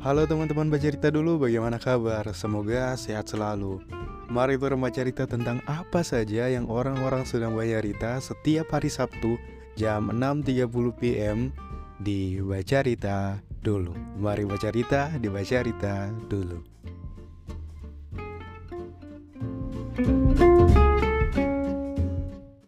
Halo teman-teman bercerita dulu, bagaimana kabar? Semoga sehat selalu. Mari berbaca cerita tentang apa saja yang orang-orang sedang baca cerita setiap hari Sabtu jam 6.30 PM di Baca dulu. Mari baca di Baca dulu. thank you